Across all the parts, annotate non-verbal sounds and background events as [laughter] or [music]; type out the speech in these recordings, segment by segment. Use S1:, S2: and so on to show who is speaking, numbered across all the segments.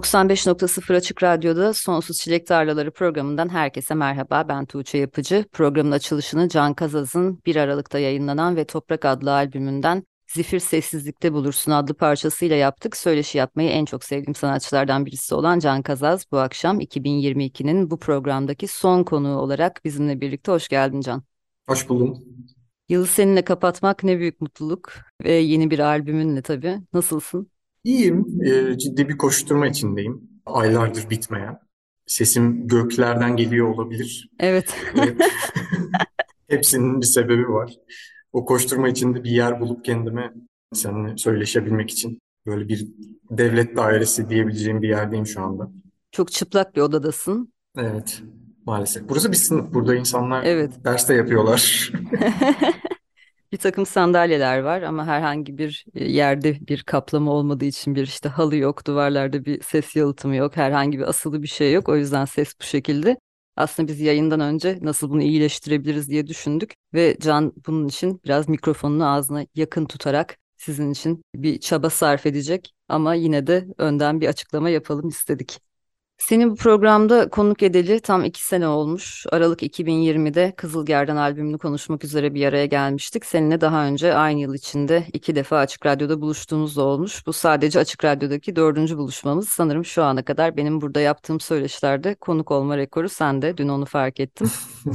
S1: 95.0 Açık Radyo'da Sonsuz Çilek Tarlaları programından herkese merhaba. Ben Tuğçe Yapıcı. Programın açılışını Can Kazaz'ın 1 Aralık'ta yayınlanan ve Toprak adlı albümünden Zifir Sessizlikte Bulursun adlı parçasıyla yaptık. Söyleşi yapmayı en çok sevdiğim sanatçılardan birisi olan Can Kazaz bu akşam 2022'nin bu programdaki son konuğu olarak bizimle birlikte. Hoş geldin Can.
S2: Hoş buldum.
S1: Yılı seninle kapatmak ne büyük mutluluk ve yeni bir albümünle tabii. Nasılsın?
S2: İyiyim. E, ciddi bir koşturma içindeyim. Aylardır bitmeyen. Sesim göklerden geliyor olabilir.
S1: Evet. [laughs]
S2: Hepsinin bir sebebi var. O koşturma içinde bir yer bulup kendime seninle söyleşebilmek için böyle bir devlet dairesi diyebileceğim bir yerdeyim şu anda.
S1: Çok çıplak bir odadasın.
S2: Evet, maalesef. Burası bir sınıf. Burada insanlar evet. ders de yapıyorlar. [laughs]
S1: bir takım sandalyeler var ama herhangi bir e, yerde bir kaplama olmadığı için bir işte halı yok, duvarlarda bir ses yalıtımı yok, herhangi bir asılı bir şey yok. O yüzden ses bu şekilde. Aslında biz yayından önce nasıl bunu iyileştirebiliriz diye düşündük ve Can bunun için biraz mikrofonunu ağzına yakın tutarak sizin için bir çaba sarf edecek ama yine de önden bir açıklama yapalım istedik. Seni bu programda konuk edeli tam iki sene olmuş. Aralık 2020'de Kızılgerdan albümünü konuşmak üzere bir araya gelmiştik. Seninle daha önce aynı yıl içinde iki defa Açık Radyo'da buluştuğumuz da olmuş. Bu sadece Açık Radyo'daki dördüncü buluşmamız. Sanırım şu ana kadar benim burada yaptığım söyleşilerde konuk olma rekoru sende. Dün onu fark ettim. [laughs]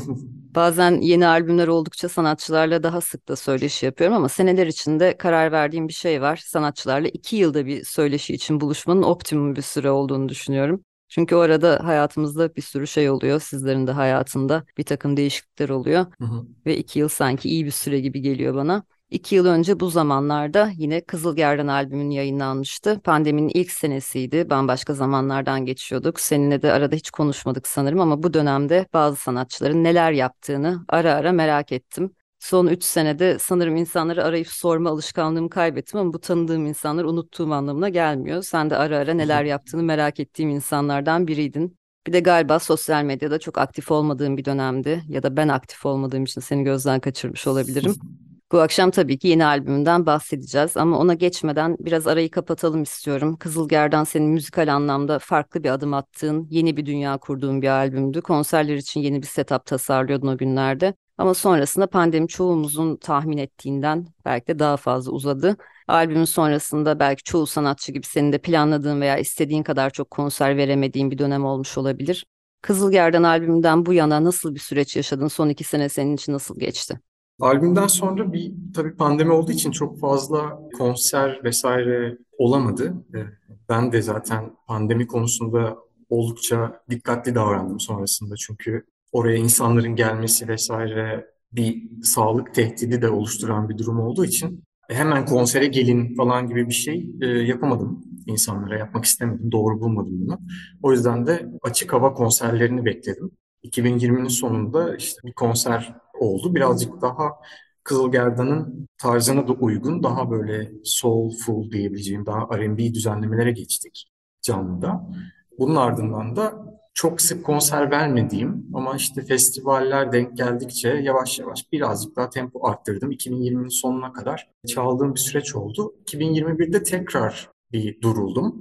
S1: Bazen yeni albümler oldukça sanatçılarla daha sık da söyleşi yapıyorum ama seneler içinde karar verdiğim bir şey var. Sanatçılarla iki yılda bir söyleşi için buluşmanın optimum bir süre olduğunu düşünüyorum. Çünkü o arada hayatımızda bir sürü şey oluyor. Sizlerin de hayatında bir takım değişiklikler oluyor. Hı hı. Ve iki yıl sanki iyi bir süre gibi geliyor bana. İki yıl önce bu zamanlarda yine Kızılgerdan albümün yayınlanmıştı. Pandeminin ilk senesiydi. Bambaşka zamanlardan geçiyorduk. Seninle de arada hiç konuşmadık sanırım ama bu dönemde bazı sanatçıların neler yaptığını ara ara merak ettim. Son üç senede sanırım insanları arayıp sorma alışkanlığımı kaybettim ama bu tanıdığım insanları unuttuğum anlamına gelmiyor. Sen de ara ara neler yaptığını merak ettiğim insanlardan biriydin. Bir de galiba sosyal medyada çok aktif olmadığım bir dönemdi ya da ben aktif olmadığım için seni gözden kaçırmış olabilirim. [laughs] Bu akşam tabii ki yeni albümünden bahsedeceğiz ama ona geçmeden biraz arayı kapatalım istiyorum. Kızılgerdan senin müzikal anlamda farklı bir adım attığın, yeni bir dünya kurduğun bir albümdü. Konserler için yeni bir setup tasarlıyordun o günlerde. Ama sonrasında pandemi çoğumuzun tahmin ettiğinden belki de daha fazla uzadı. Albümün sonrasında belki çoğu sanatçı gibi senin de planladığın veya istediğin kadar çok konser veremediğin bir dönem olmuş olabilir. Kızılgerdan albümünden bu yana nasıl bir süreç yaşadın? Son iki sene senin için nasıl geçti?
S2: Albümden sonra bir tabii pandemi olduğu için çok fazla konser vesaire olamadı. Ee, ben de zaten pandemi konusunda oldukça dikkatli davrandım sonrasında çünkü oraya insanların gelmesi vesaire bir sağlık tehdidi de oluşturan bir durum olduğu için hemen konsere gelin falan gibi bir şey e, yapamadım insanlara. Yapmak istemedim. Doğru bulmadım bunu. O yüzden de açık hava konserlerini bekledim. 2020'nin sonunda işte bir konser oldu. Birazcık daha Kızılgerdan'ın tarzına da uygun, daha böyle soulful diyebileceğim, daha R&B düzenlemelere geçtik canlıda. Bunun ardından da çok sık konser vermediğim ama işte festivaller denk geldikçe yavaş yavaş birazcık daha tempo arttırdım. 2020'nin sonuna kadar çaldığım bir süreç oldu. 2021'de tekrar bir duruldum.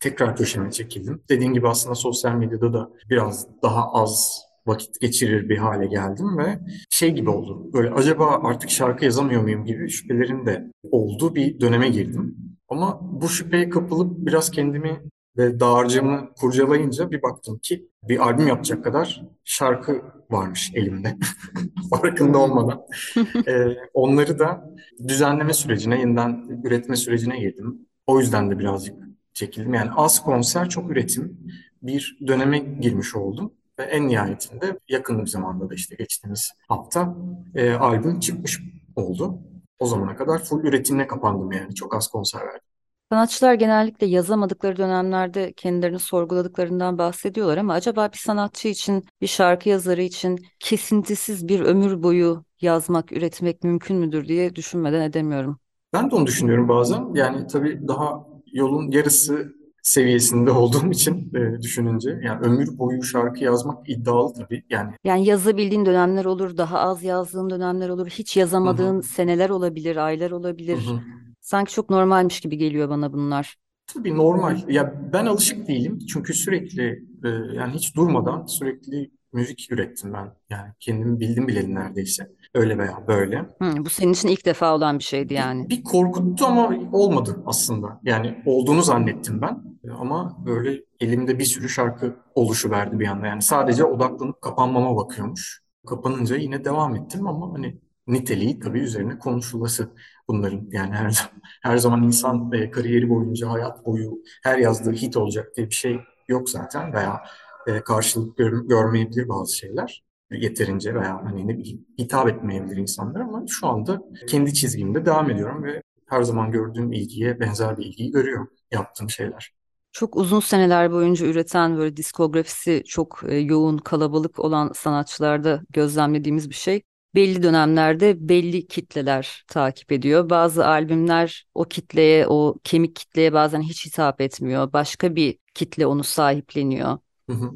S2: Tekrar köşeme çekildim. Dediğim gibi aslında sosyal medyada da biraz daha az vakit geçirir bir hale geldim ve şey gibi oldu. Böyle acaba artık şarkı yazamıyor muyum gibi şüphelerim de olduğu bir döneme girdim. Ama bu şüpheye kapılıp biraz kendimi ve dağarcığımı kurcalayınca bir baktım ki bir albüm yapacak kadar şarkı varmış elimde. [laughs] Farkında olmadan. [laughs] ee, onları da düzenleme sürecine, yeniden üretme sürecine girdim. O yüzden de birazcık çekildim. Yani az konser, çok üretim bir döneme girmiş oldum. Ve en nihayetinde yakın bir zamanda da işte geçtiğimiz hafta e, albüm çıkmış oldu. O zamana kadar full üretimle kapandım yani. Çok az konser verdim.
S1: Sanatçılar genellikle yazamadıkları dönemlerde kendilerini sorguladıklarından bahsediyorlar ama acaba bir sanatçı için, bir şarkı yazarı için kesintisiz bir ömür boyu yazmak, üretmek mümkün müdür diye düşünmeden edemiyorum.
S2: Ben de onu düşünüyorum bazen. Yani tabii daha yolun yarısı seviyesinde [laughs] olduğum için e, düşününce yani ömür boyu şarkı yazmak iddialı tabii. Yani
S1: Yani yazabildiğin dönemler olur, daha az yazdığın dönemler olur, hiç yazamadığın seneler olabilir, aylar olabilir.
S2: hı.
S1: Sanki çok normalmiş gibi geliyor bana bunlar.
S2: Tabii normal. Ya ben alışık değilim çünkü sürekli e, yani hiç durmadan sürekli müzik ürettim ben. Yani kendimi bildim bileli neredeyse. Öyle veya böyle.
S1: Hı, bu senin için ilk defa olan bir şeydi
S2: Bir,
S1: yani.
S2: bir korkuttu ama olmadı aslında. Yani olduğunu zannettim ben. Ama böyle elimde bir sürü şarkı oluşuverdi bir anda. Yani sadece odaklanıp kapanmama bakıyormuş. Kapanınca yine devam ettim ama hani niteliği tabii üzerine konuşulası bunların. Yani her zaman, her zaman insan e, kariyeri boyunca, hayat boyu her yazdığı hit olacak diye bir şey yok zaten veya e, karşılık gör- görmeyebilir bazı şeyler yeterince veya hani ne bileyim hitap etmeyebilir insanlar ama şu anda kendi çizgimde devam ediyorum ve her zaman gördüğüm ilgiye benzer bir ilgiyi görüyorum yaptığım şeyler.
S1: Çok uzun seneler boyunca üreten böyle diskografisi çok e, yoğun, kalabalık olan sanatçılarda gözlemlediğimiz bir şey. Belli dönemlerde belli kitleler takip ediyor. Bazı albümler o kitleye, o kemik kitleye bazen hiç hitap etmiyor. Başka bir kitle onu sahipleniyor.
S2: Hı hı,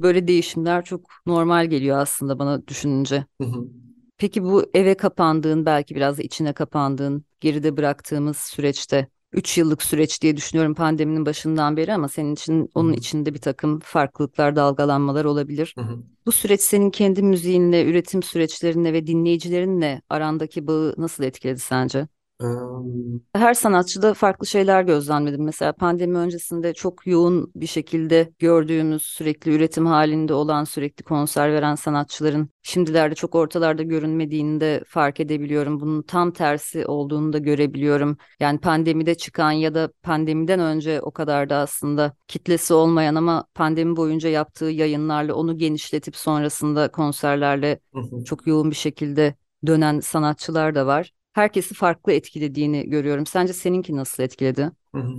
S1: Böyle değişimler çok normal geliyor aslında bana düşününce.
S2: hı hı,
S1: Peki bu eve kapandığın, belki biraz da içine kapandığın, geride bıraktığımız süreçte, 3 yıllık süreç diye düşünüyorum pandeminin başından beri ama senin için onun içinde bir takım farklılıklar, dalgalanmalar olabilir.
S2: hı hı.
S1: Bu süreç senin kendi müziğinle, üretim süreçlerinle ve dinleyicilerinle arandaki bağı nasıl etkiledi sence? Her sanatçıda farklı şeyler gözlemledim. Mesela pandemi öncesinde çok yoğun bir şekilde gördüğümüz, sürekli üretim halinde olan, sürekli konser veren sanatçıların şimdilerde çok ortalarda görünmediğini de fark edebiliyorum. Bunun tam tersi olduğunu da görebiliyorum. Yani pandemide çıkan ya da pandemiden önce o kadar da aslında kitlesi olmayan ama pandemi boyunca yaptığı yayınlarla onu genişletip sonrasında konserlerle çok yoğun bir şekilde dönen sanatçılar da var herkesi farklı etkilediğini görüyorum. Sence seninki nasıl etkiledi?
S2: hı hı.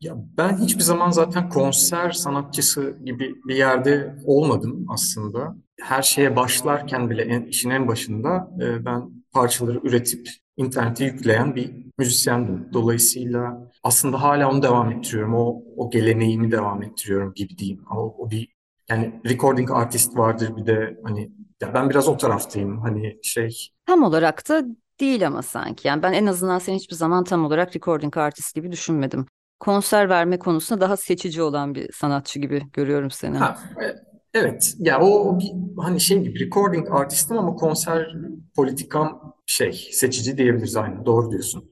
S2: Ya ben hiçbir zaman zaten konser sanatçısı gibi bir yerde olmadım aslında. Her şeye başlarken bile en, işin en başında e, ben parçaları üretip internete yükleyen bir müzisyendim. Dolayısıyla aslında hala onu devam ettiriyorum. O, o geleneğimi devam ettiriyorum gibi diyeyim. O, o bir yani recording artist vardır bir de hani ya ben biraz o taraftayım. Hani şey
S1: Tam olarak da değil ama sanki. Yani ben en azından seni hiçbir zaman tam olarak recording artist gibi düşünmedim. Konser verme konusunda daha seçici olan bir sanatçı gibi görüyorum seni.
S2: Ha, e- evet. Ya o, o bir hani şey gibi recording artistim ama konser politikam şey seçici diyebiliriz aynı. Doğru diyorsun.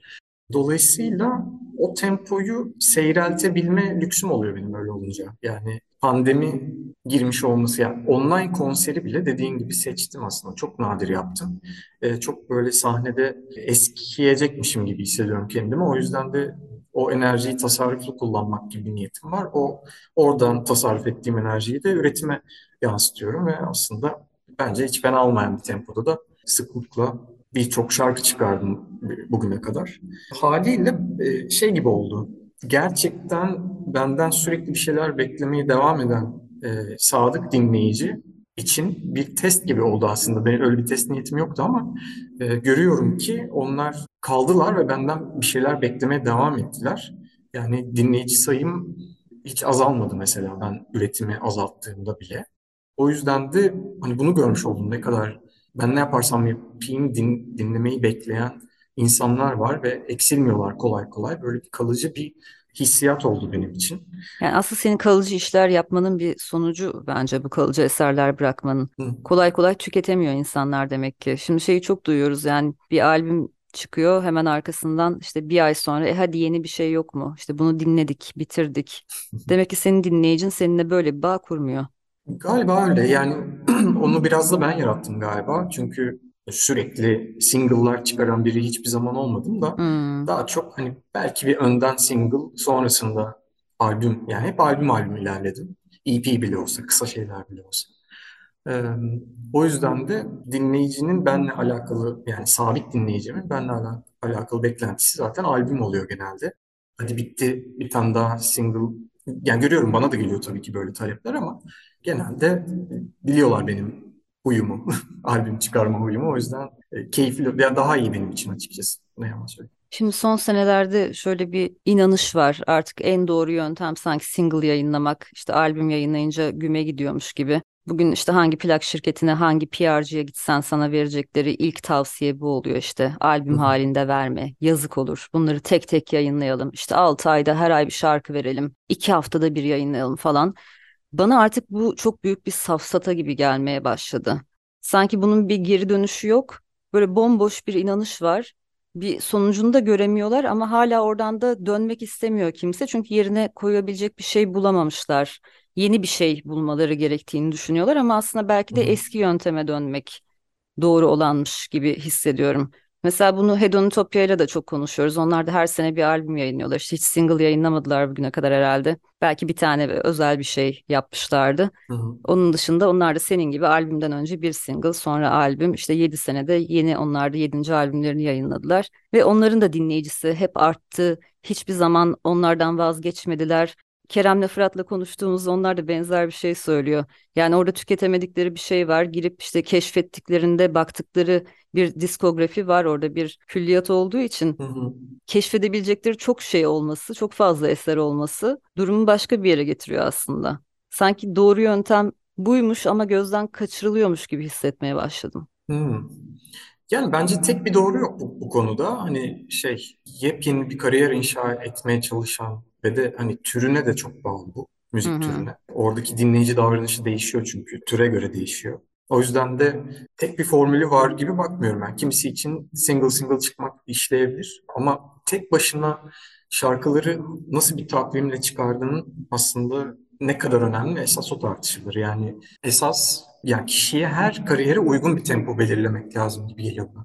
S2: Dolayısıyla o tempoyu seyreltebilme lüksüm oluyor benim öyle olunca. Yani pandemi girmiş olması yani online konseri bile dediğin gibi seçtim aslında. Çok nadir yaptım. Ee, çok böyle sahnede eskiyecekmişim gibi hissediyorum kendimi. O yüzden de o enerjiyi tasarruflu kullanmak gibi bir niyetim var. O oradan tasarruf ettiğim enerjiyi de üretime yansıtıyorum ve aslında bence hiç fena olmayan bir tempoda da sıklıkla birçok şarkı çıkardım bugüne kadar. Haliyle e, şey gibi oldu. Gerçekten benden sürekli bir şeyler beklemeye devam eden e, sadık dinleyici için bir test gibi oldu aslında. Benim öyle bir test niyetim yoktu ama e, görüyorum ki onlar kaldılar ve benden bir şeyler beklemeye devam ettiler. Yani dinleyici sayım hiç azalmadı mesela ben üretimi azalttığımda bile. O yüzden de hani bunu görmüş oldum ne kadar ben ne yaparsam yapayım din, dinlemeyi bekleyen insanlar var ve eksilmiyorlar kolay kolay. Böyle bir kalıcı bir hissiyat oldu benim için.
S1: Yani aslında senin kalıcı işler yapmanın bir sonucu bence bu kalıcı eserler bırakmanın.
S2: Hı,
S1: Kolay kolay tüketemiyor insanlar demek ki. Şimdi şeyi çok duyuyoruz yani bir albüm çıkıyor hemen arkasından işte bir ay sonra e hadi yeni bir şey yok mu? İşte bunu dinledik, bitirdik. Demek ki senin dinleyicin seninle böyle bir bağ kurmuyor.
S2: Galiba öyle. Yani [clears throat] onu biraz da ben yarattım galiba. Çünkü sürekli single'lar çıkaran biri hiçbir zaman olmadım da
S1: Hmm.
S2: daha çok hani belki bir önden single sonrasında albüm yani hep albüm albüm ilerledim. EP bile olsa, kısa şeyler bile olsa. Ee, o yüzden de dinleyicinin benle alakalı yani sabit dinleyicimin benle ala- alakalı beklentisi zaten albüm oluyor genelde. Hadi bitti bir tane daha single. Yani görüyorum bana da geliyor tabii ki böyle talepler ama genelde biliyorlar benim huyumu, [laughs] albüm çıkarma huyumu. O yüzden e, keyifli, ya daha iyi benim için açıkçası. Ne yalan söyleyeyim.
S1: Şimdi son senelerde şöyle bir inanış var. Artık en doğru yöntem sanki single yayınlamak, işte albüm yayınlayınca güme gidiyormuş gibi. Bugün işte hangi plak şirketine, hangi PR'cıya gitsen sana verecekleri ilk tavsiye bu oluyor işte. Albüm
S2: hı.
S1: halinde verme, yazık olur. Bunları tek tek yayınlayalım. İşte 6 ayda her ay bir şarkı verelim. 2 haftada bir yayınlayalım falan. Bana artık bu çok büyük bir safsata gibi gelmeye başladı. Sanki bunun bir geri dönüşü yok. Böyle bomboş bir inanış var. Bir sonucunu da göremiyorlar ama hala oradan da dönmek istemiyor kimse. Çünkü yerine koyabilecek bir şey bulamamışlar. Yeni bir şey bulmaları gerektiğini düşünüyorlar ama aslında belki de
S2: hı.
S1: eski yönteme dönmek doğru olanmış gibi hissediyorum. Mesela bunu Hedonitopya ile de çok konuşuyoruz. Onlar da her sene bir albüm yayınlıyorlar. İşte hiç single yayınlamadılar bugüne kadar herhalde. Belki bir tane özel bir şey yapmışlardı.
S2: Hı hı.
S1: Onun dışında onlar da senin gibi albümden önce bir single, sonra albüm. İşte 7 senede yeni onlar da 7. albümlerini yayınladılar. Ve onların da dinleyicisi hep arttı. Hiçbir zaman onlardan vazgeçmediler. Kerem'le Fırat'la konuştuğumuzda onlar da benzer bir şey söylüyor. Yani orada tüketemedikleri bir şey var. Girip işte keşfettiklerinde baktıkları bir diskografi var orada bir külliyat olduğu için
S2: Hı hı.
S1: keşfedebilecekleri çok şey olması, çok fazla eser olması durumu başka bir yere getiriyor aslında. Sanki doğru yöntem buymuş ama gözden kaçırılıyormuş gibi hissetmeye başladım.
S2: Yani bence tek bir doğru yok bu, bu konuda. Hani şey yepyeni bir kariyer inşa etmeye çalışan ve de hani türüne de çok bağlı bu müzik
S1: hı.
S2: türüne. Oradaki dinleyici davranışı değişiyor çünkü türe göre değişiyor. O yüzden de tek bir formülü var gibi bakmıyorum ben. Kimisi için single single çıkmak işleyebilir ama tek başına şarkıları nasıl bir takvimle çıkardığının aslında ne kadar önemli esas o tartışılır. Yani esas yani kişiye her kariyere uygun bir tempo belirlemek lazım gibi geliyor bana.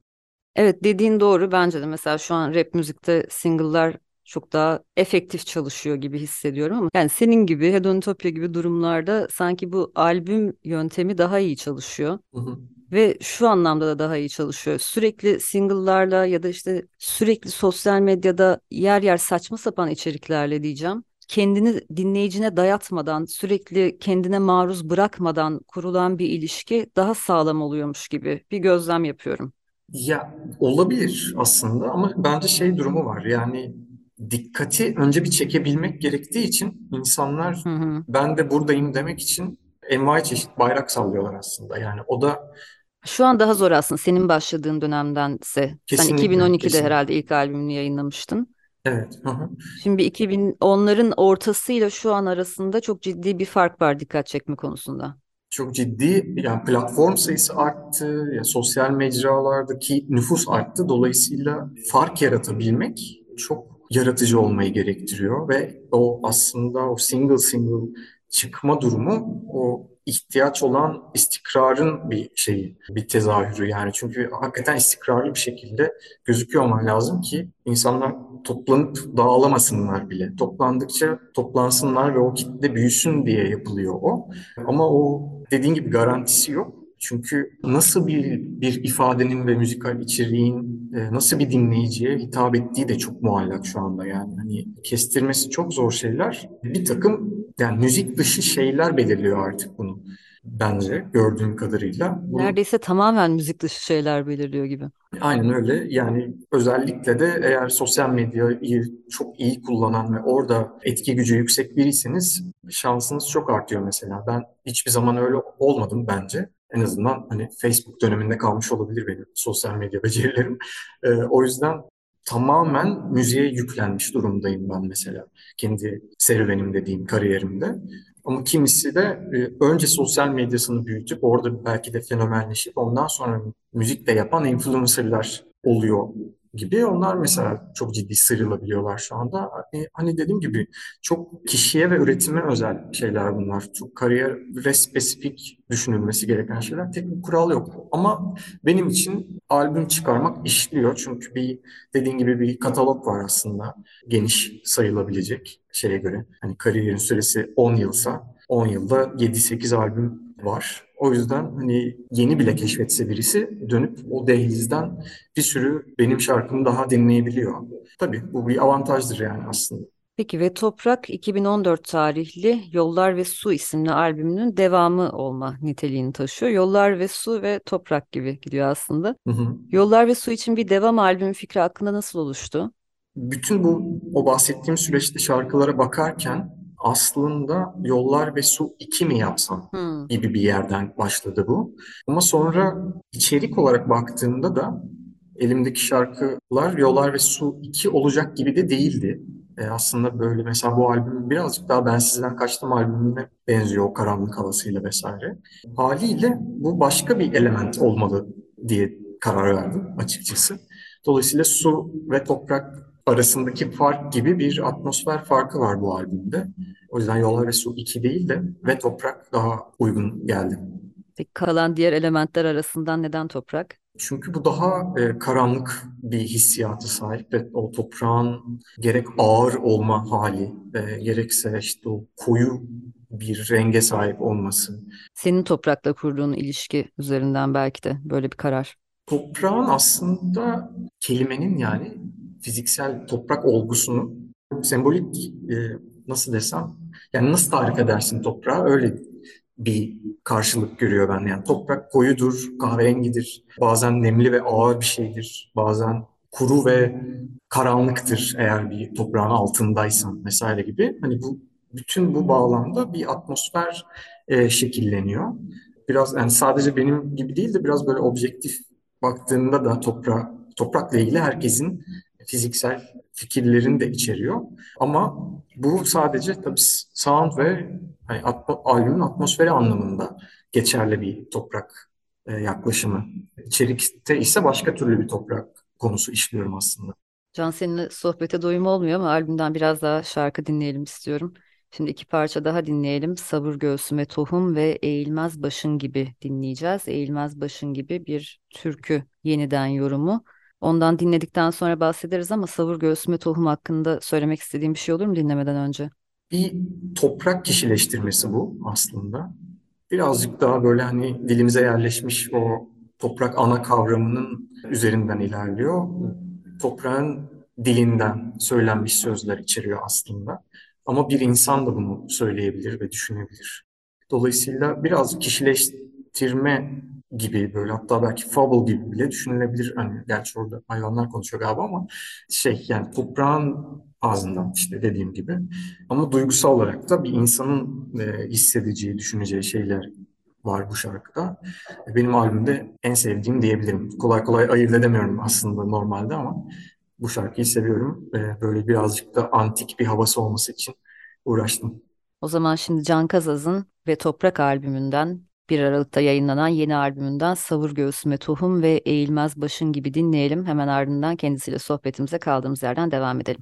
S1: Evet dediğin doğru bence de mesela şu an rap müzikte single'lar çok daha efektif çalışıyor gibi hissediyorum ama yani senin gibi Hedonitopya gibi durumlarda sanki bu albüm yöntemi daha iyi çalışıyor.
S2: Hı hı.
S1: Ve şu anlamda da daha iyi çalışıyor. Sürekli single'larla ya da işte sürekli sosyal medyada yer yer saçma sapan içeriklerle diyeceğim. Kendini dinleyicine dayatmadan, sürekli kendine maruz bırakmadan kurulan bir ilişki daha sağlam oluyormuş gibi bir gözlem yapıyorum.
S2: Ya olabilir aslında ama bence şey durumu var. Yani dikkati önce bir çekebilmek gerektiği için insanlar
S1: Hı hı.
S2: ben de buradayım demek için envai çeşit bayrak sallıyorlar aslında. Yani o da
S1: Şu an daha zor aslında senin başladığın dönemdense. Sen
S2: kesinlikle
S1: 2012'de
S2: kesinlikle.
S1: herhalde ilk albümünü yayınlamıştın.
S2: Evet. Hı hı.
S1: Şimdi 2010'ların ortasıyla şu an arasında çok ciddi bir fark var dikkat çekme konusunda.
S2: Çok ciddi yani platform sayısı arttı, ya sosyal mecralardaki nüfus arttı. Dolayısıyla fark yaratabilmek çok yaratıcı olmayı gerektiriyor ve o aslında o single single çıkma durumu o ihtiyaç olan istikrarın bir şeyi, bir tezahürü yani. Çünkü hakikaten istikrarlı bir şekilde gözüküyor olman lazım ki insanlar toplanıp dağılamasınlar bile. Toplandıkça toplansınlar ve o kitle büyüsün diye yapılıyor o. Ama o dediğin gibi garantisi yok. Çünkü nasıl bir bir ifadenin ve müzikal içeriğin e, nasıl bir dinleyiciye hitap ettiği de çok muallak şu anda yani. Hani kestirmesi çok zor şeyler. Bir takım yani müzik dışı şeyler belirliyor artık bunu bence gördüğüm kadarıyla. Bunu
S1: Neredeyse tamamen müzik dışı şeyler belirliyor gibi.
S2: Aynen öyle. Yani özellikle de eğer sosyal medyayı çok iyi kullanan ve orada etki gücü yüksek biriyseniz şansınız çok artıyor mesela. Ben hiçbir zaman öyle olmadım bence. En azından hani Facebook döneminde kalmış olabilir benim sosyal medya becerilerim. Ee, o yüzden tamamen müziğe yüklenmiş durumdayım ben mesela. Kendi serüvenim dediğim kariyerimde. Ama kimisi de e, önce sosyal medyasını büyütüp orada belki de fenomenleşip ondan sonra müzik de yapan influencerlar oluyor gibi onlar mesela çok ciddi sıyrılabiliyorlar şu anda. Hani, hani dediğim gibi çok kişiye ve üretime özel şeyler bunlar. Çok kariyere spesifik düşünülmesi gereken şeyler. Tek bir kural yok. Ama benim için albüm çıkarmak işliyor. Çünkü bir dediğin gibi bir katalog var aslında. Geniş sayılabilecek şeye göre. Hani kariyerin süresi 10 yılsa 10 yılda 7-8 albüm var. O yüzden hani yeni bile keşfetse birisi dönüp o dehlizden bir sürü benim şarkımı daha dinleyebiliyor. Tabii bu bir avantajdır yani aslında.
S1: Peki ve Toprak 2014 tarihli Yollar ve Su isimli albümünün devamı olma niteliğini taşıyor. Yollar ve Su ve Toprak gibi gidiyor aslında.
S2: Hı hı.
S1: Yollar ve Su için bir devam albümü fikri hakkında nasıl oluştu?
S2: Bütün bu o bahsettiğim süreçte şarkılara bakarken aslında Yollar ve Su 2 mi yapsam
S1: Hmm.
S2: gibi bir yerden başladı bu. Ama sonra içerik olarak baktığımda da elimdeki şarkılar Yollar ve Su 2 olacak gibi de değildi. E, aslında böyle mesela bu albüm birazcık daha Ben Sizden Kaçtım albümüne benziyor o karanlık havasıyla vesaire. Haliyle bu başka bir element olmalı diye karar verdim açıkçası. Dolayısıyla su ve toprak arasındaki fark gibi bir atmosfer farkı var bu albümde. O yüzden Yollar ve Su 2 değil de ve Toprak daha uygun geldi.
S1: Peki kalan diğer elementler arasından neden Toprak?
S2: Çünkü bu daha e, karanlık bir hissiyatı sahip ve o toprağın gerek ağır olma hali, e, gerekse işte o koyu bir renge sahip olması.
S1: Senin Toprak'la kurduğun ilişki üzerinden belki de böyle bir karar.
S2: Toprağın aslında kelimenin yani fiziksel toprak olgusunu sembolik e, nasıl desem yani nasıl tarif edersin toprağı öyle bir karşılık görüyor ben. Yani toprak koyudur, kahverengidir, bazen nemli ve ağır bir şeydir, bazen kuru ve karanlıktır eğer bir toprağın altındaysan vesaire gibi. Hani bu bütün bu bağlamda bir atmosfer e, şekilleniyor. Biraz yani sadece benim gibi değil de biraz böyle objektif baktığında da toprağa, toprakla ilgili herkesin fiziksel fikirlerini de içeriyor. Ama bu sadece tabii sound ve hani atmo, albümün atmosferi anlamında geçerli bir toprak e, yaklaşımı. İçerikte ise başka türlü bir toprak konusu işliyorum aslında.
S1: Can seninle sohbete doyum olmuyor ama albümden biraz daha şarkı dinleyelim istiyorum. Şimdi iki parça daha dinleyelim. Sabır Göğsüme Tohum ve Eğilmez Başın gibi dinleyeceğiz. Eğilmez Başın gibi bir türkü yeniden yorumu. Ondan dinledikten sonra bahsederiz ama Savur Göğsüme Tohum hakkında söylemek istediğim bir şey olur mu dinlemeden önce?
S2: Bir toprak kişileştirmesi bu aslında. Birazcık daha böyle hani dilimize yerleşmiş o toprak ana kavramının üzerinden ilerliyor. Toprağın dilinden söylenmiş sözler içeriyor aslında. Ama bir insan da bunu söyleyebilir ve düşünebilir. Dolayısıyla biraz kişileştirme gibi böyle hatta belki fable gibi bile düşünülebilir. Hani gerçi orada hayvanlar konuşuyor galiba ama şey yani toprağın ağzından işte dediğim gibi. Ama duygusal olarak da bir insanın e, hissedeceği, düşüneceği şeyler var bu şarkıda. Benim albümde en sevdiğim diyebilirim. Kolay kolay ayırt edemiyorum aslında normalde ama bu şarkıyı seviyorum. Böyle birazcık da antik bir havası olması için uğraştım.
S1: O zaman şimdi Can Kazaz'ın ve Toprak albümünden 1 Aralık'ta yayınlanan yeni albümünden Savur Göğsüme Tohum ve Eğilmez Başın gibi dinleyelim. Hemen ardından kendisiyle sohbetimize kaldığımız yerden devam edelim.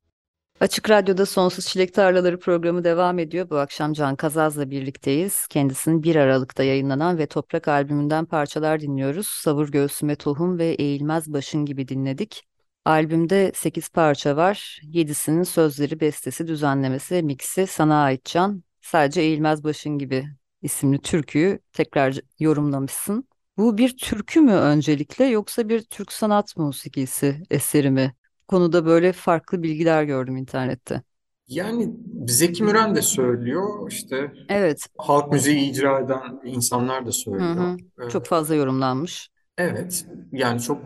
S1: Açık Radyo'da Sonsuz Çilek Tarlaları programı devam ediyor. Bu akşam Can Kazaz'la birlikteyiz. Kendisinin 1 Aralık'ta yayınlanan ve Toprak albümünden parçalar dinliyoruz. Savur Göğsüme Tohum ve Eğilmez Başın gibi dinledik. Albümde 8 parça var. 7'sinin sözleri, bestesi, düzenlemesi, miksi sana ait Can. Sadece Eğilmez Başın gibi isimli türküyü tekrar yorumlamışsın. Bu bir türkü mü öncelikle yoksa bir Türk sanat musikisi eseri mi? Konuda böyle farklı bilgiler gördüm internette.
S2: Yani Zeki Müren de söylüyor işte
S1: Evet.
S2: halk müziği icra eden insanlar da
S1: Hı hı.
S2: söylüyor. Ee,
S1: Çok fazla yorumlanmış.
S2: Evet yani çok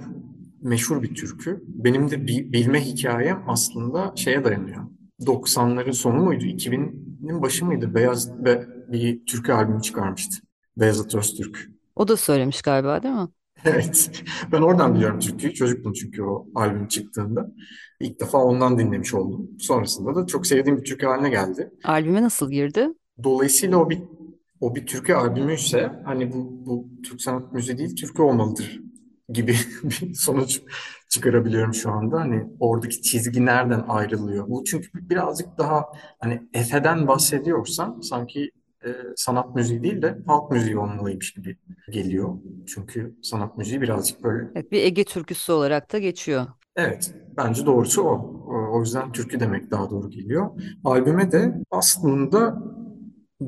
S2: meşhur bir türkü. Benim de bi- bilme hikayem aslında şeye dayanıyor. 90'ların sonu muydu? 2000'in başı mıydı? Beyaz ve bir türkü albümü çıkarmıştı. Beyazıt Öztürk.
S1: O da söylemiş galiba değil mi? [laughs]
S2: Evet. Ben oradan biliyorum türküyü. Çocuktum çünkü o albüm çıktığında. İlk defa ondan dinlemiş oldum. Sonrasında da çok sevdiğim bir türkü haline geldi.
S1: Albüme nasıl girdi?
S2: Dolayısıyla o bir o bir türkü albümüyse hani bu bu Türk sanat müziği değil türkü olmalıdır gibi [laughs] bir sonuç çıkarabiliyorum şu anda. Hani oradaki çizgi nereden ayrılıyor? Bu çünkü birazcık daha hani Efe'den bahsediyorsam sanki e, sanat müziği değil de halk müziği olmalıymış gibi geliyor. Çünkü sanat müziği birazcık böyle
S1: Evet, bir Ege türküsü olarak da geçiyor.
S2: Evet, bence doğrusu o. O o yüzden türkü demek daha doğru geliyor. Albüme de aslında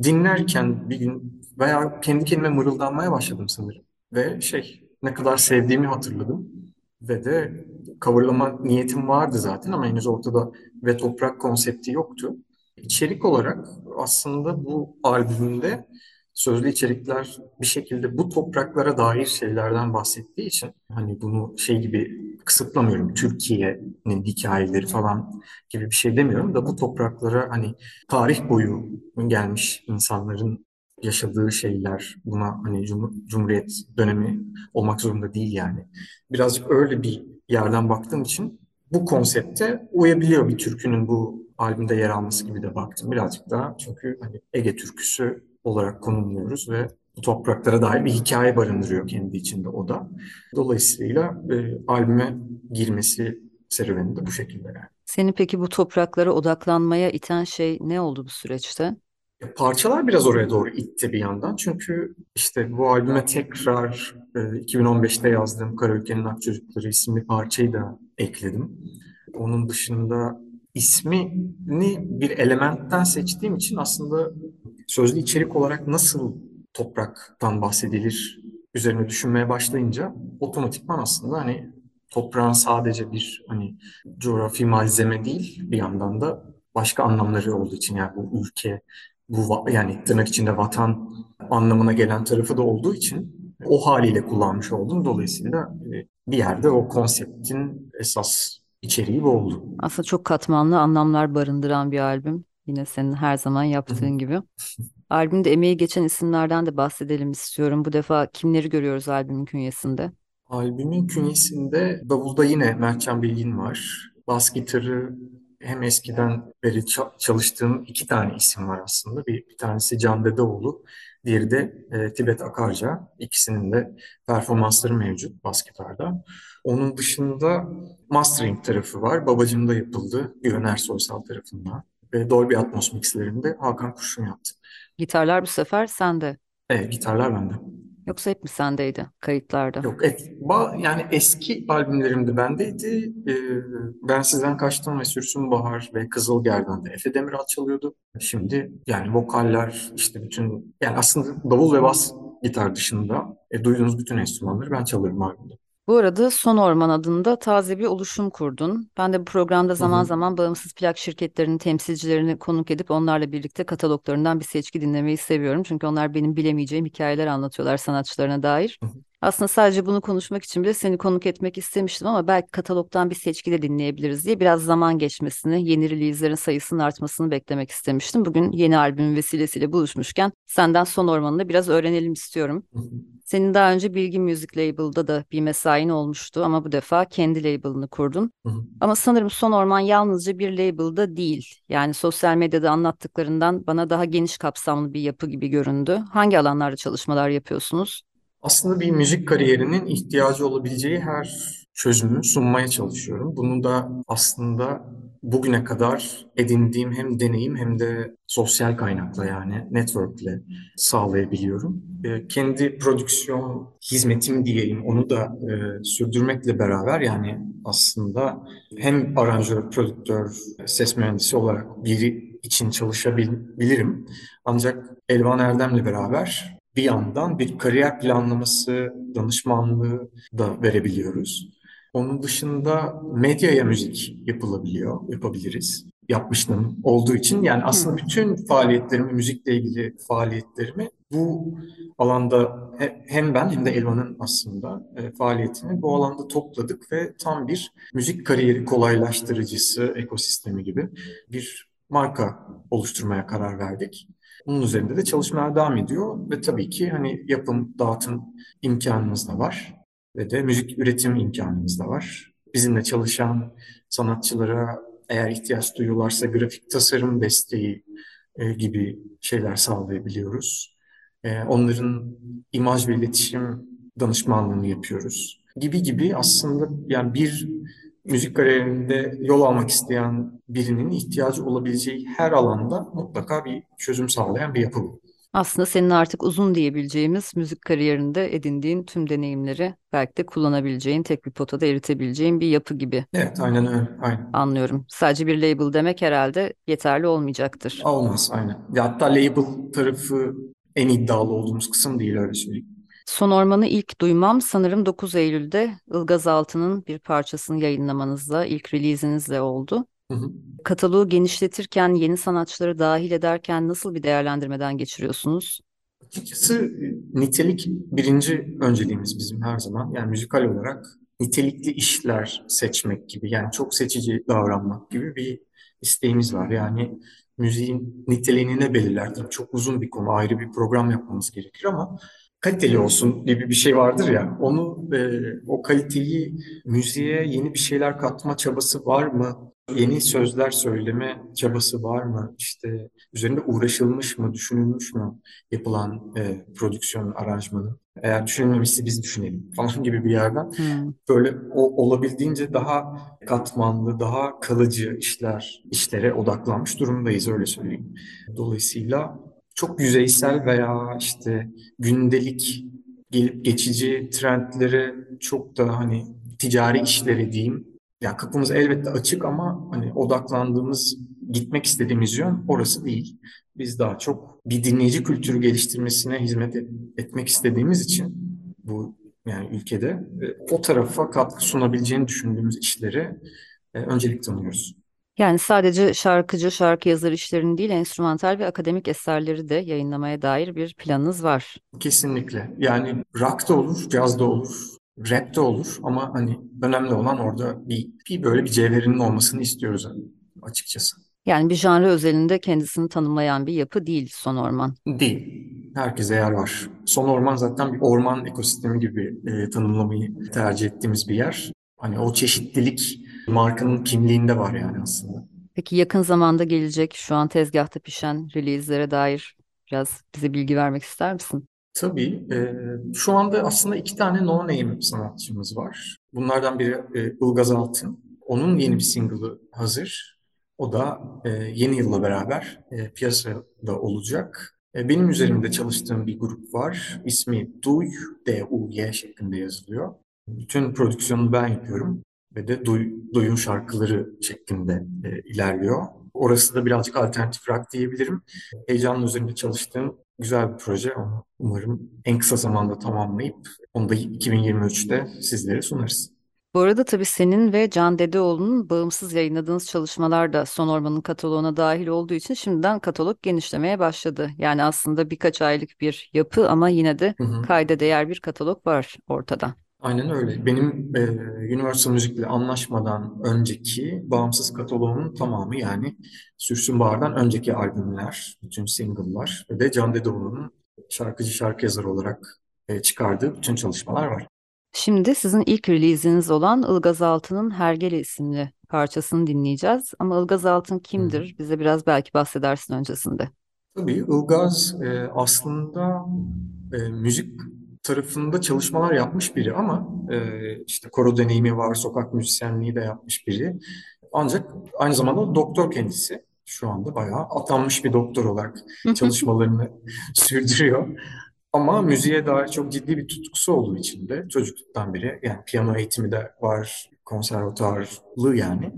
S2: dinlerken bir gün veya kendi kendime mırıldanmaya başladım sanırım. Ve şey, ne kadar sevdiğimi hatırladım. Ve de coverlama niyetim vardı zaten ama henüz ortada ve toprak konsepti yoktu. İçerik olarak aslında bu albümde sözlü içerikler bir şekilde bu topraklara dair şeylerden bahsettiği için hani bunu şey gibi kısıtlamıyorum. Türkiye'nin hikayeleri falan gibi bir şey demiyorum da bu topraklara hani tarih boyu gelmiş insanların yaşadığı şeyler buna hani cum- Cumhuriyet dönemi olmak zorunda değil yani. Birazcık öyle bir yerden baktığım için bu konsepte uyabiliyor bir türkünün bu albümde yer alması gibi de baktım. Birazcık daha çünkü hani Ege türküsü olarak konumluyoruz ve bu topraklara dair bir hikaye barındırıyor kendi içinde o da. Dolayısıyla e, albüme girmesi serüveni de bu şekilde yani.
S1: Seni peki bu topraklara odaklanmaya iten şey ne oldu bu süreçte?
S2: Parçalar biraz oraya doğru itti bir yandan. Çünkü işte bu albüme tekrar e, 2015'te yazdığım Kara Ülkenin Ak Çocukları isimli parçayı da ekledim. Onun dışında ismini bir elementten seçtiğim için aslında sözlü içerik olarak nasıl topraktan bahsedilir üzerine düşünmeye başlayınca otomatikman aslında hani toprağın sadece bir hani coğrafi malzeme değil bir yandan da başka anlamları olduğu için yani bu ülke bu yani tırnak içinde vatan anlamına gelen tarafı da olduğu için o haliyle kullanmış oldum. Dolayısıyla e, bir yerde o konseptin esas içeriği bu oldu.
S1: Aslında çok katmanlı anlamlar barındıran bir albüm. Yine senin her zaman yaptığın gibi. Albümde emeği geçen isimlerden de bahsedelim istiyorum. Bu defa kimleri görüyoruz albümün künyesinde?
S2: Albümün künyesinde davulda yine Mertcan Bilgin var. Bas gitarı hem eskiden beri ça- çalıştığım iki tane isim var aslında. Bir, bir tanesi Can Dedeoğlu, diğeri de e, Tibet Akarca. İkisinin de performansları mevcut bas gitarda. Onun dışında mastering tarafı var. Babacımda yapıldı. Güven Soysal tarafından. Ve Dolby Atmos mixlerinde Hakan Kurşun yaptı.
S1: Gitarlar bu sefer sende.
S2: Evet, gitarlar bende.
S1: Yoksa hep mi sendeydi kayıtlarda?
S2: Yok, et, ba, yani eski albümlerimde bendeydi. Ee, ben Sizden Kaçtım ve Sürsün Bahar ve Kızıl Gerdan'da Efe Demiral çalıyordu. Şimdi yani vokaller işte bütün yani aslında davul ve bas gitar dışında e, duyduğunuz bütün enstrümanları ben çalıyorum albümde.
S1: Bu arada Son Orman adında taze bir oluşum kurdun. Ben de bu programda
S2: Hı
S1: zaman
S2: hı.
S1: zaman bağımsız plak şirketlerinin temsilcilerini konuk edip onlarla birlikte kataloglarından bir seçki dinlemeyi seviyorum. Çünkü onlar benim bilemeyeceğim hikayeler anlatıyorlar sanatçılarına dair.
S2: Hı hı.
S1: Aslında sadece bunu konuşmak için bile seni konuk etmek istemiştim ama belki katalogdan bir seçki de dinleyebiliriz diye biraz zaman geçmesini, yeni release'lerin sayısının artmasını beklemek istemiştim. Bugün yeni albümün vesilesiyle buluşmuşken senden Son Orman'ını biraz öğrenelim istiyorum. Senin daha önce Bilgi Music Label'da da bir mesain olmuştu ama bu defa kendi label'ını kurdun. Ama sanırım Son Orman yalnızca bir label'da değil. Yani sosyal medyada anlattıklarından bana daha geniş kapsamlı bir yapı gibi göründü. Hangi alanlarda çalışmalar yapıyorsunuz?
S2: Aslında bir müzik kariyerinin ihtiyacı olabileceği her çözümü sunmaya çalışıyorum. Bunu da aslında bugüne kadar edindiğim hem deneyim hem de sosyal kaynakla yani networkle sağlayabiliyorum. E, kendi prodüksiyon hizmetim diyeyim onu da e, sürdürmekle beraber yani aslında hem aranjör, prodüktör, ses mühendisi olarak biri için çalışabilirim. Ancak Elvan Erdem'le beraber bir yandan bir kariyer planlaması danışmanlığı da verebiliyoruz. Onun dışında medyaya müzik yapılabiliyor, yapabiliriz. Yapmışlığım olduğu için yani aslında bütün faaliyetlerimi, müzikle ilgili faaliyetlerimi bu alanda he- hem ben hem de Elvan'ın aslında e, faaliyetini bu alanda topladık ve tam bir müzik kariyeri kolaylaştırıcısı ekosistemi gibi bir marka oluşturmaya karar verdik. Bunun üzerinde de çalışmalar devam ediyor ve tabii ki hani yapım, dağıtım imkanımız da var ve de müzik üretim imkanımız da var. Bizimle çalışan sanatçılara eğer ihtiyaç duyuyorlarsa grafik tasarım desteği e, gibi şeyler sağlayabiliyoruz. E, onların imaj ve iletişim danışmanlığını yapıyoruz. gibi gibi aslında yani bir müzik kariyerinde yol almak isteyen birinin ihtiyacı olabileceği her alanda mutlaka bir çözüm sağlayan bir yapı bu.
S1: Aslında senin artık uzun diyebileceğimiz müzik kariyerinde edindiğin tüm deneyimleri belki de kullanabileceğin, tek bir potada eritebileceğin bir yapı gibi
S2: Evet, aynen öyle. Aynen.
S1: anlıyorum. Sadece bir label demek herhalde yeterli olmayacaktır.
S2: Olmaz, aynen. Ya hatta label tarafı en iddialı olduğumuz kısım değil öyle söyleyeyim.
S1: Son Orman'ı ilk duymam sanırım 9 Eylül'de Ilgaz Altı'nın bir parçasını yayınlamanızla, ilk releasinizle oldu.
S2: Hı hı.
S1: Kataloğu genişletirken, yeni sanatçıları dahil ederken nasıl bir değerlendirmeden geçiriyorsunuz?
S2: Açıkçası e, nitelik birinci önceliğimiz bizim her zaman. Yani müzikal olarak nitelikli işler seçmek gibi yani çok seçici davranmak gibi bir isteğimiz var. Yani müziğin niteliğini ne belirler? Tabii çok uzun bir konu, ayrı bir program yapmamız gerekir ama kaliteli olsun gibi bir şey vardır ya. Onu e, o kaliteyi müziğe yeni bir şeyler katma çabası var mı? Yeni sözler söyleme çabası var mı? İşte üzerinde uğraşılmış mı, düşünülmüş mü yapılan e, prodüksiyon aranjmanı? Eğer düşünülmemişse biz düşünelim [laughs] falan gibi bir yerden
S1: Hmm.
S2: böyle o, olabildiğince daha katmanlı, daha kalıcı işler, işlere odaklanmış durumdayız öyle söyleyeyim. Dolayısıyla çok yüzeysel veya işte gündelik gelip geçici trendlere çok da hani ticari işlere diyeyim. Ya kapımız elbette açık ama hani odaklandığımız, gitmek istediğimiz yön orası değil. Biz daha çok bir dinleyici kültürü geliştirmesine hizmet et- etmek istediğimiz için bu yani ülkede e, o tarafa katkı sunabileceğini düşündüğümüz işlere e, öncelik tanıyoruz.
S1: Yani sadece şarkıcı, şarkı yazarı işlerini değil, enstrümantal ve akademik eserleri de yayınlamaya dair bir planınız var.
S2: Kesinlikle. Yani rock da olur, caz da olur, rap de olur ama hani önemli olan orada bir, bir böyle bir cevherinin olmasını istiyoruz açıkçası.
S1: Yani bir janra özelinde kendisini tanımlayan bir yapı değil Son Orman.
S2: Değil. Herkese yer var. Son orman zaten bir orman ekosistemi gibi e, tanımlamayı tercih ettiğimiz bir yer. Hani o çeşitlilik markanın kimliğinde var yani aslında.
S1: Peki yakın zamanda gelecek şu an tezgahta pişen release'lere dair biraz bize bilgi vermek ister misin?
S2: Tabii. e, şu anda aslında iki tane no-name sanatçımız var. Bunlardan biri e, Ilgaz Altın. Onun yeni bir single'ı hazır. O da e, yeni yılla beraber e, piyasada olacak. E, benim üzerimde çalıştığım bir grup var. İsmi Duy, D-U-Y şeklinde yazılıyor. Bütün prodüksiyonu ben yapıyorum ve de Duy, Duy'un şarkıları şeklinde e, ilerliyor. Orası da birazcık alternatif rock diyebilirim. Heyecanla üzerinde çalıştığım güzel bir proje. Onu umarım en kısa zamanda tamamlayıp onu da 2023'te sizlere sunarız.
S1: Bu arada tabii senin ve Can Dedeoğlu'nun bağımsız yayınladığınız çalışmalar da Son Orman'ın kataloğuna dahil olduğu için şimdiden katalog genişlemeye başladı. Yani aslında birkaç aylık bir yapı ama yine de
S2: Hı hı.
S1: kayda değer bir katalog var ortada.
S2: Aynen öyle. Benim e, Universal Music'le anlaşmadan önceki bağımsız kataloğumun tamamı yani Sürsün Bahar'dan önceki albümler, bütün single'lar ve de Can Dedeoğlu'nun şarkıcı şarkı yazarı olarak e, çıkardığı bütün çalışmalar var.
S1: Şimdi sizin ilk release'iniz olan Ilgaz Altı'nın Hergele isimli parçasını dinleyeceğiz. Ama Ilgaz Altın kimdir? Bize biraz belki bahsedersin öncesinde.
S2: Tabii Ilgaz e, aslında e, müzik tarafında çalışmalar yapmış biri ama e, işte koro deneyimi var, sokak müzisyenliği de yapmış biri. Ancak aynı zamanda doktor kendisi. Şu anda bayağı atanmış bir doktor olarak [laughs] çalışmalarını sürdürüyor. Ama müziğe dair çok ciddi bir tutkusu olduğu için de çocukluktan beri yani piyano eğitimi de var, konservatuarlı yani.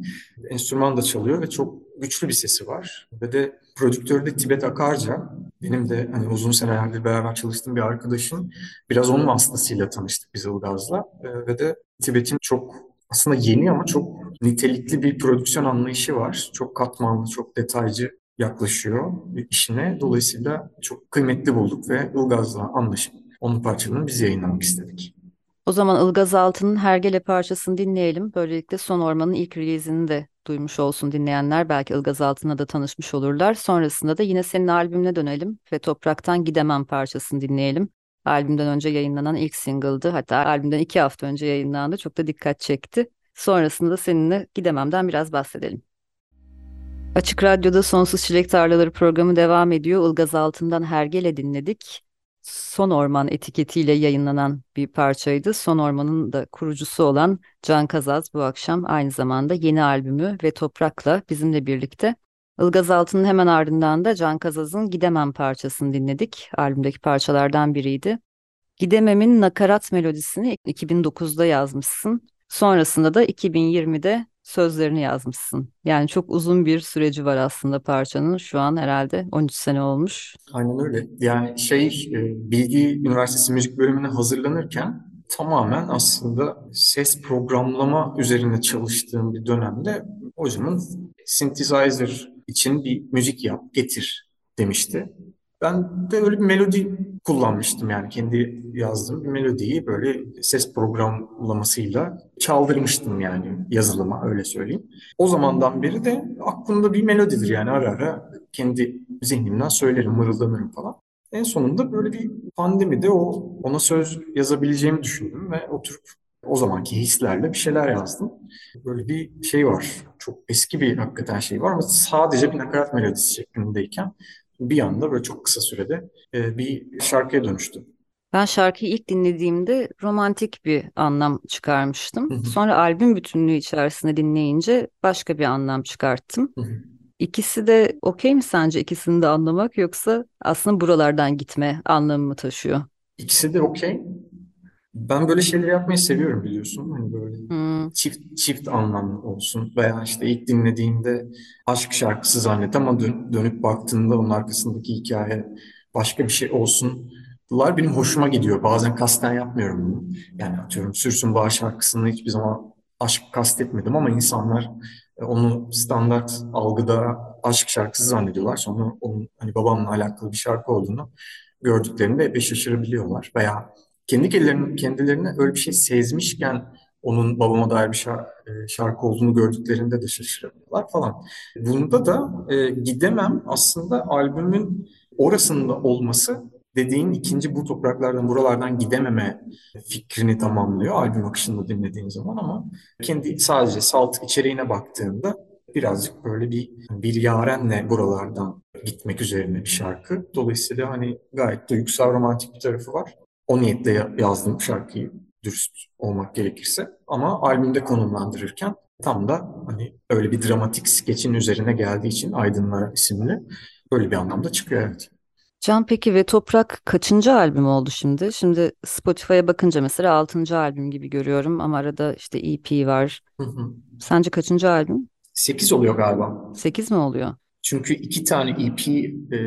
S2: Enstrüman da çalıyor ve çok güçlü bir sesi var. Ve de prodüktörü de Tibet Akarca. Benim de hani uzun senelerdir beraber çalıştığım bir arkadaşım. Biraz onun vasıtasıyla tanıştık biz Ilgaz'la. Ee, ve de Tibet'in çok aslında yeni ama çok nitelikli bir prodüksiyon anlayışı var. Çok katmanlı, çok detaycı yaklaşıyor işine. Dolayısıyla çok kıymetli bulduk ve Ilgaz'la anlaşıp onun parçalarını biz yayınlamak istedik.
S1: O zaman Ilgaz Altı'nın Hergele parçasını dinleyelim. Böylelikle Son Orman'ın ilk release'ini de duymuş olsun dinleyenler. Belki Ilgaz Altı'na da tanışmış olurlar. Sonrasında da yine senin albümüne dönelim ve Topraktan Gidemem parçasını dinleyelim. Albümden önce yayınlanan ilk single'dı. Hatta albümden iki hafta önce yayınlandı. Çok da dikkat çekti. Sonrasında da seninle Gidemem'den biraz bahsedelim. Açık Radyo'da Sonsuz Çilek Tarlaları programı devam ediyor. Ilgaz Altı'ndan Hergele dinledik. Son Orman etiketiyle yayınlanan bir parçaydı. Son Orman'ın da kurucusu olan Can Kazaz bu akşam aynı zamanda yeni albümü ve Toprak'la bizimle birlikte. Ilgaz Altı'nın hemen ardından da Can Kazaz'ın Gidemem parçasını dinledik. Albümdeki parçalardan biriydi. Gidemem'in nakarat melodisini 2009'da yazmışsın. Sonrasında da 2020'de sözlerini yazmışsın. Yani çok uzun bir süreci var aslında parçanın. Şu an herhalde 13 sene olmuş.
S2: Aynen öyle. Yani şey e, Bilgi Üniversitesi Müzik Bölümüne hazırlanırken tamamen aslında ses programlama üzerine çalıştığım bir dönemde hocamın synthesizer için bir müzik yap, getir demişti. Ben de öyle bir melodi kullanmıştım yani kendi yazdığım bir melodiyi böyle ses programlamasıyla çaldırmıştım yani yazılıma öyle söyleyeyim. O zamandan beri de aklımda bir melodidir yani ara ara kendi zihnimden söylerim, mırıldanırım falan. En sonunda böyle bir pandemide o ona söz yazabileceğimi düşündüm ve oturup o zamanki hislerle bir şeyler yazdım. Böyle bir şey var. Çok eski bir hakikaten şey var ama sadece bir nakarat melodisi şeklindeyken bir anda böyle çok kısa sürede e, bir şarkıya dönüştü.
S1: Ben şarkıyı ilk dinlediğimde romantik bir anlam çıkarmıştım. Sonra albüm bütünlüğü içerisinde dinleyince başka bir anlam çıkarttım. İkisi de okey mi sence ikisini de anlamak yoksa aslında buralardan gitme anlamı mı taşıyor?
S2: İkisi de okey. Ben böyle şeyleri yapmayı seviyorum biliyorsun. Hani böyle
S1: Hmm.
S2: çift çift anlamlı olsun veya işte ilk dinlediğinde aşk şarkısı zannet ama dön- dönüp baktığında onun arkasındaki hikaye başka bir şey olsun. Bunlar benim hoşuma gidiyor. Bazen kasten yapmıyorum bunu. Yani atıyorum Sürsün Bağ şarkısını hiçbir zaman aşk kastetmedim ama insanlar e, onu standart algıda aşk şarkısı zannediyorlar. Sonra onun hani babamla alakalı bir şarkı olduğunu gördüklerinde epey şaşırabiliyorlar. Veya kendi kendilerine, kendilerine öyle bir şey sezmişken onun babama dair bir şarkı, şarkı olduğunu gördüklerinde de şaşırabiliyorlar falan. Bunda da e, Gidemem aslında albümün orasında olması dediğin ikinci bu topraklardan buralardan gidememe fikrini tamamlıyor albüm akışında dinlediğin zaman ama kendi sadece salt içeriğine baktığında birazcık böyle bir bir yarenle buralardan gitmek üzerine bir şarkı. Dolayısıyla hani gayet duygusal romantik bir tarafı var. O niyetle yazdım şarkıyı dürüst olmak gerekirse. Ama albümde konumlandırırken tam da hani öyle bir dramatik skeçin üzerine geldiği için Aydınlar isimli böyle bir anlamda çıkıyor evet.
S1: Can peki ve Toprak kaçıncı albüm oldu şimdi? Şimdi Spotify'a bakınca mesela altıncı albüm gibi görüyorum ama arada işte EP var.
S2: Hı hı.
S1: Sence kaçıncı albüm?
S2: 8 oluyor galiba.
S1: Sekiz mi oluyor?
S2: Çünkü iki tane EP e,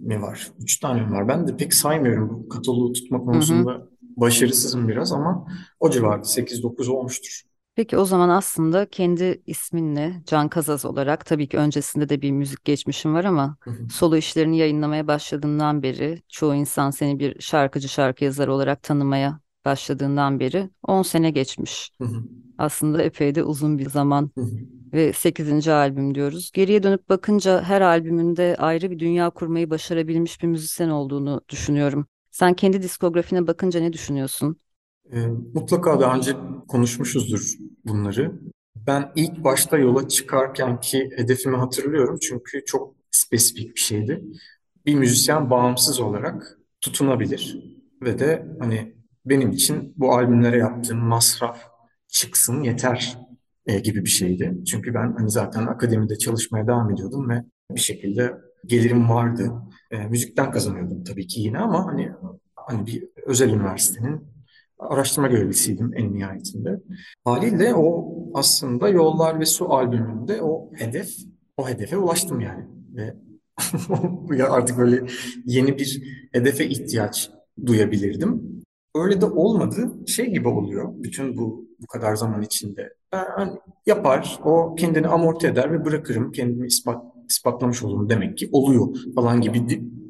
S2: mi var? Üç tane mi var? Ben de pek saymıyorum bu kataloğu tutma
S1: Hı hı.
S2: konusunda başarısızım biraz ama o civarda 8-9 olmuştur.
S1: Peki o zaman aslında kendi isminle Can Kazaz olarak tabii ki öncesinde de bir müzik geçmişim var ama
S2: Hı hı.
S1: solo işlerini yayınlamaya başladığından beri çoğu insan seni bir şarkıcı şarkı yazarı olarak tanımaya başladığından beri 10 sene geçmiş.
S2: Hı hı.
S1: Aslında epey de uzun bir zaman
S2: Hı
S1: ve 8. albüm diyoruz. Geriye dönüp bakınca her albümünde ayrı bir dünya kurmayı başarabilmiş bir müzisyen olduğunu düşünüyorum. Sen kendi diskografine bakınca ne düşünüyorsun?
S2: E, mutlaka daha önce konuşmuşuzdur bunları. Ben ilk başta yola çıkarken ki hedefimi hatırlıyorum çünkü çok spesifik bir şeydi. Bir müzisyen bağımsız olarak tutunabilir ve de hani benim için bu albümlere yaptığım masraf çıksın yeter e, gibi bir şeydi. Çünkü ben hani zaten akademide çalışmaya devam ediyordum ve bir şekilde gelirim vardı. E, müzikten kazanıyordum tabii ki yine ama hani hani bir özel üniversitenin araştırma görevlisiydim en nihayetinde. Haliyle o aslında Yollar ve Su albümünde o hedef, o hedefe ulaştım yani. Ve [laughs] ya artık böyle yeni bir hedefe ihtiyaç duyabilirdim. Öyle de olmadı. Şey gibi oluyor bütün bu bu kadar zaman içinde. Ben yapar, o kendini amorti eder ve bırakırım. Kendimi ispat, ispatlamış olurum demek ki oluyor falan gibi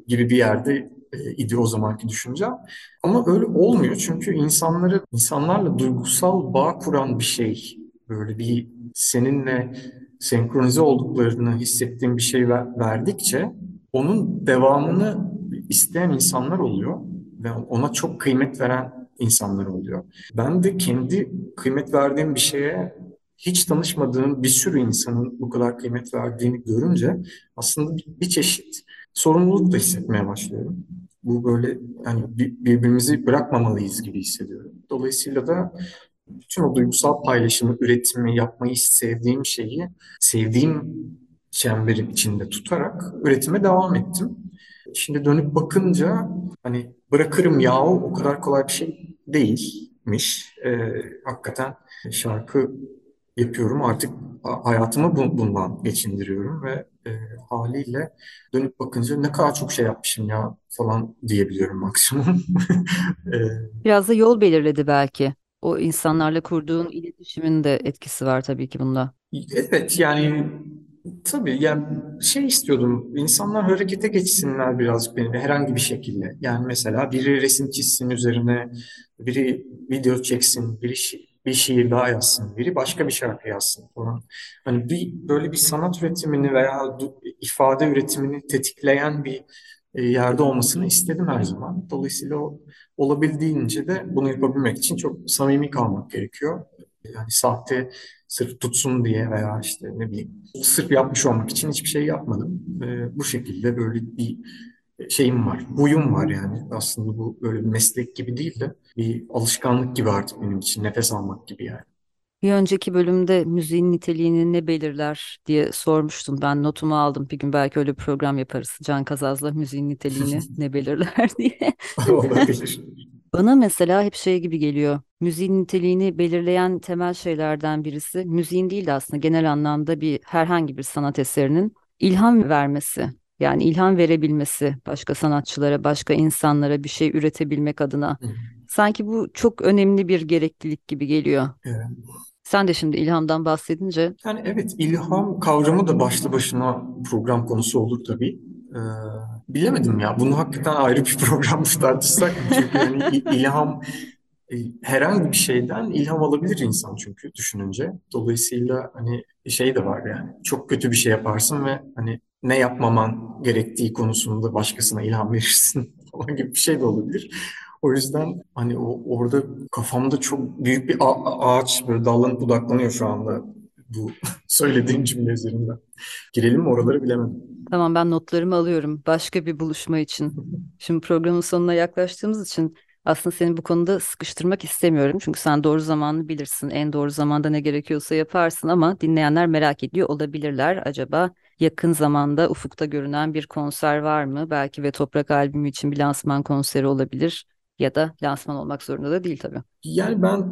S2: gibi bir yerde e, idi o zamanki düşüncem. Ama öyle olmuyor çünkü insanları insanlarla duygusal bağ kuran bir şey böyle bir seninle senkronize olduklarını hissettiğin bir şey ver- verdikçe onun devamını isteyen insanlar oluyor ve ona çok kıymet veren insanlar oluyor. Ben de kendi kıymet verdiğim bir şeye hiç tanışmadığım bir sürü insanın bu kadar kıymet verdiğini görünce aslında bir, çeşit sorumluluk da hissetmeye başlıyorum. bu böyle yani birbirimizi bırakmamalıyız gibi hissediyorum. Dolayısıyla da bütün o duygusal paylaşımı, üretimi, yapmayı sevdiğim şeyi sevdiğim çemberin içinde tutarak üretime devam ettim. Şimdi dönüp bakınca hani bırakırım ya o kadar kolay bir şey değilmiş. Ee, hakikaten şarkı yapıyorum artık hayatımı bundan geçindiriyorum ve e, haliyle dönüp bakınca ne kadar çok şey yapmışım ya falan diyebiliyorum maksimum. [laughs]
S1: e, Biraz da yol belirledi belki. O insanlarla kurduğun iletişimin de etkisi var tabii ki bunda.
S2: Evet yani tabii yani şey istiyordum insanlar harekete geçsinler birazcık benimle herhangi bir şekilde. Yani mesela biri resim çizsin üzerine, biri video çeksin, biri şi bir şiir daha yazsın, biri başka bir şarkı yazsın falan. Hani bir böyle bir sanat üretimini veya ifade üretimini tetikleyen bir e, yerde olmasını istedim her zaman. Dolayısıyla o, olabildiğince de bunu yapabilmek için çok samimi kalmak gerekiyor. Yani sahte sırf tutsun diye veya işte ne bileyim sırf yapmış olmak için hiçbir şey yapmadım. Ee, bu şekilde böyle bir şeyim var, huyum var yani. Aslında bu böyle bir meslek gibi değil de bir alışkanlık gibi artık benim için nefes almak gibi yani.
S1: Bir önceki bölümde müziğin niteliğini ne belirler diye sormuştum. Ben notumu aldım. Bir gün belki öyle bir program yaparız. Can Kazaz'la müziğin niteliğini [laughs] ne belirler [laughs] diye.
S2: Olabilir.
S1: Bana mesela hep şey gibi geliyor. Müziğin niteliğini belirleyen temel şeylerden birisi müziğin değil de aslında genel anlamda bir herhangi bir sanat eserinin ilham vermesi. Yani ilham verebilmesi başka sanatçılara, başka insanlara bir şey üretebilmek adına. Sanki bu çok önemli bir gereklilik gibi geliyor.
S2: Evet.
S1: Sen de şimdi ilhamdan bahsedince.
S2: Yani evet ilham kavramı da başlı başına program konusu olur tabii. Ee, bilemedim ya. Bunu hakikaten ayrı bir [laughs] program tartışsak. Çünkü yani ilham e, herhangi bir şeyden ilham alabilir insan çünkü düşününce. Dolayısıyla hani şey de var yani. Çok kötü bir şey yaparsın ve hani ne yapmaman gerektiği konusunda başkasına ilham verirsin [laughs] falan gibi bir şey de olabilir. O yüzden hani o orada kafamda çok büyük bir ağaç böyle dallanıp budaklanıyor şu anda bu [laughs] söylediğim cümle üzerinden. Girelim mi oraları bilemedim.
S1: Tamam ben notlarımı alıyorum başka bir buluşma için. Şimdi programın sonuna yaklaştığımız için aslında seni bu konuda sıkıştırmak istemiyorum. Çünkü sen doğru zamanı bilirsin. En doğru zamanda ne gerekiyorsa yaparsın ama dinleyenler merak ediyor olabilirler. Acaba yakın zamanda ufukta görünen bir konser var mı? Belki ve Toprak albümü için bir lansman konseri olabilir ya da lansman olmak zorunda da değil tabii.
S2: Yani ben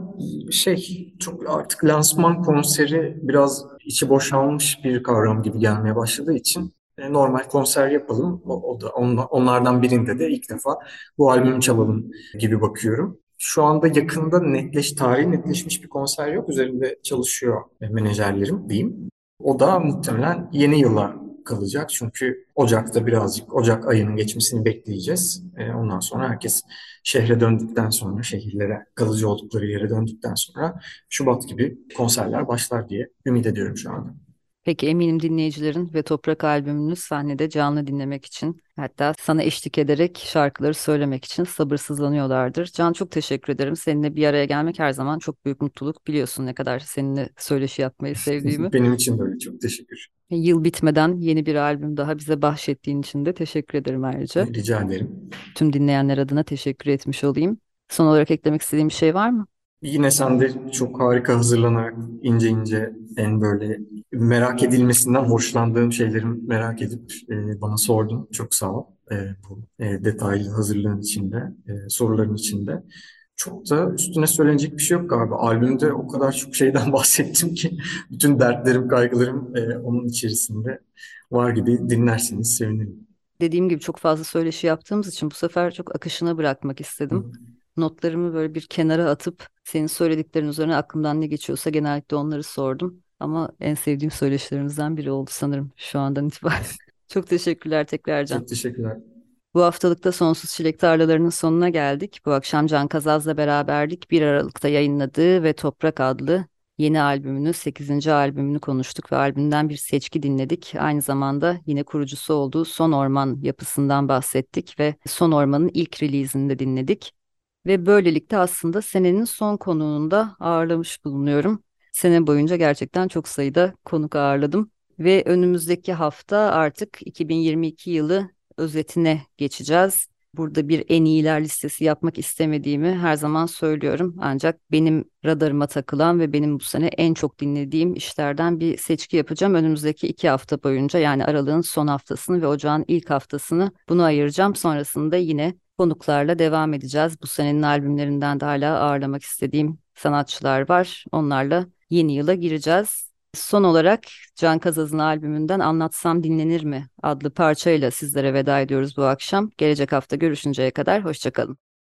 S2: şey çok artık lansman konseri biraz içi boşalmış bir kavram gibi gelmeye başladığı için normal konser yapalım. O, o da onlardan birinde de ilk defa bu albümü çalalım gibi bakıyorum. Şu anda yakında netleş, tarihi netleşmiş bir konser yok. Üzerinde çalışıyor menajerlerim diyeyim. O da muhtemelen yeni yıla kalacak. Çünkü Ocak'ta birazcık Ocak ayının geçmesini bekleyeceğiz. E, ondan sonra herkes şehre döndükten sonra, şehirlere kalıcı oldukları yere döndükten sonra Şubat gibi konserler başlar diye ümit ediyorum şu anda.
S1: Peki eminim dinleyicilerin ve Toprak albümünü sahnede canlı dinlemek için hatta sana eşlik ederek şarkıları söylemek için sabırsızlanıyorlardır. Can çok teşekkür ederim. Seninle bir araya gelmek her zaman çok büyük mutluluk. Biliyorsun ne kadar seninle söyleşi yapmayı sevdiğimi. [laughs]
S2: Benim için de öyle. Çok teşekkür.
S1: Yıl bitmeden yeni bir albüm daha bize bahşettiğin için de teşekkür ederim ayrıca.
S2: Rica ederim.
S1: Tüm dinleyenler adına teşekkür etmiş olayım. Son olarak eklemek istediğim bir şey var mı?
S2: Yine sen de çok harika hazırlanarak ince ince en böyle merak edilmesinden hoşlandığım şeyleri merak edip e, bana sordun. Çok sağ ol e, bu e, detaylı hazırlığın içinde, e, soruların içinde. Çok da üstüne söylenecek bir şey yok galiba. Albümde o kadar çok şeyden [laughs] bahsettim ki bütün dertlerim, kaygılarım e, onun içerisinde var gibi dinlerseniz sevinirim.
S1: Dediğim gibi çok fazla söyleşi yaptığımız için bu sefer çok akışına bırakmak istedim. Notlarımı böyle bir kenara atıp senin söylediklerin üzerine aklımdan ne geçiyorsa genellikle onları sordum. Ama en sevdiğim söyleşilerimizden biri oldu sanırım şu andan itibaren. [laughs] Çok teşekkürler tekrar Can.
S2: Çok teşekkürler.
S1: Bu haftalıkta Sonsuz Çilek Tarlalarının sonuna geldik. Bu akşam Can Kazaz'la beraberdik. 1 Aralık'ta yayınladığı ve Toprak adlı yeni albümünü, 8. albümünü konuştuk ve albümden bir seçki dinledik. Aynı zamanda yine kurucusu olduğu Son Orman yapısından bahsettik ve Son Orman'ın ilk release'ini de dinledik. Ve böylelikle aslında senenin son konuğunu da ağırlamış bulunuyorum. Sene boyunca gerçekten çok sayıda konuk ağırladım. Ve önümüzdeki hafta artık 2022 yılı özetine geçeceğiz. burada bir en iyiler listesi yapmak istemediğimi her zaman söylüyorum. Ancak benim radarıma takılan ve benim bu sene en çok dinlediğim işlerden bir seçki yapacağım. Önümüzdeki iki hafta boyunca yani aralığın son haftasını ve ocağın ilk haftasını bunu ayıracağım. Sonrasında yine konuklarla devam edeceğiz. Bu senenin albümlerinden de hala ağırlamak istediğim sanatçılar var. Onlarla yeni yıla gireceğiz. Son olarak Can Kazaz'ın albümünden Anlatsam Dinlenir mi adlı parçayla sizlere veda ediyoruz bu akşam. Gelecek hafta görüşünceye kadar hoşçakalın.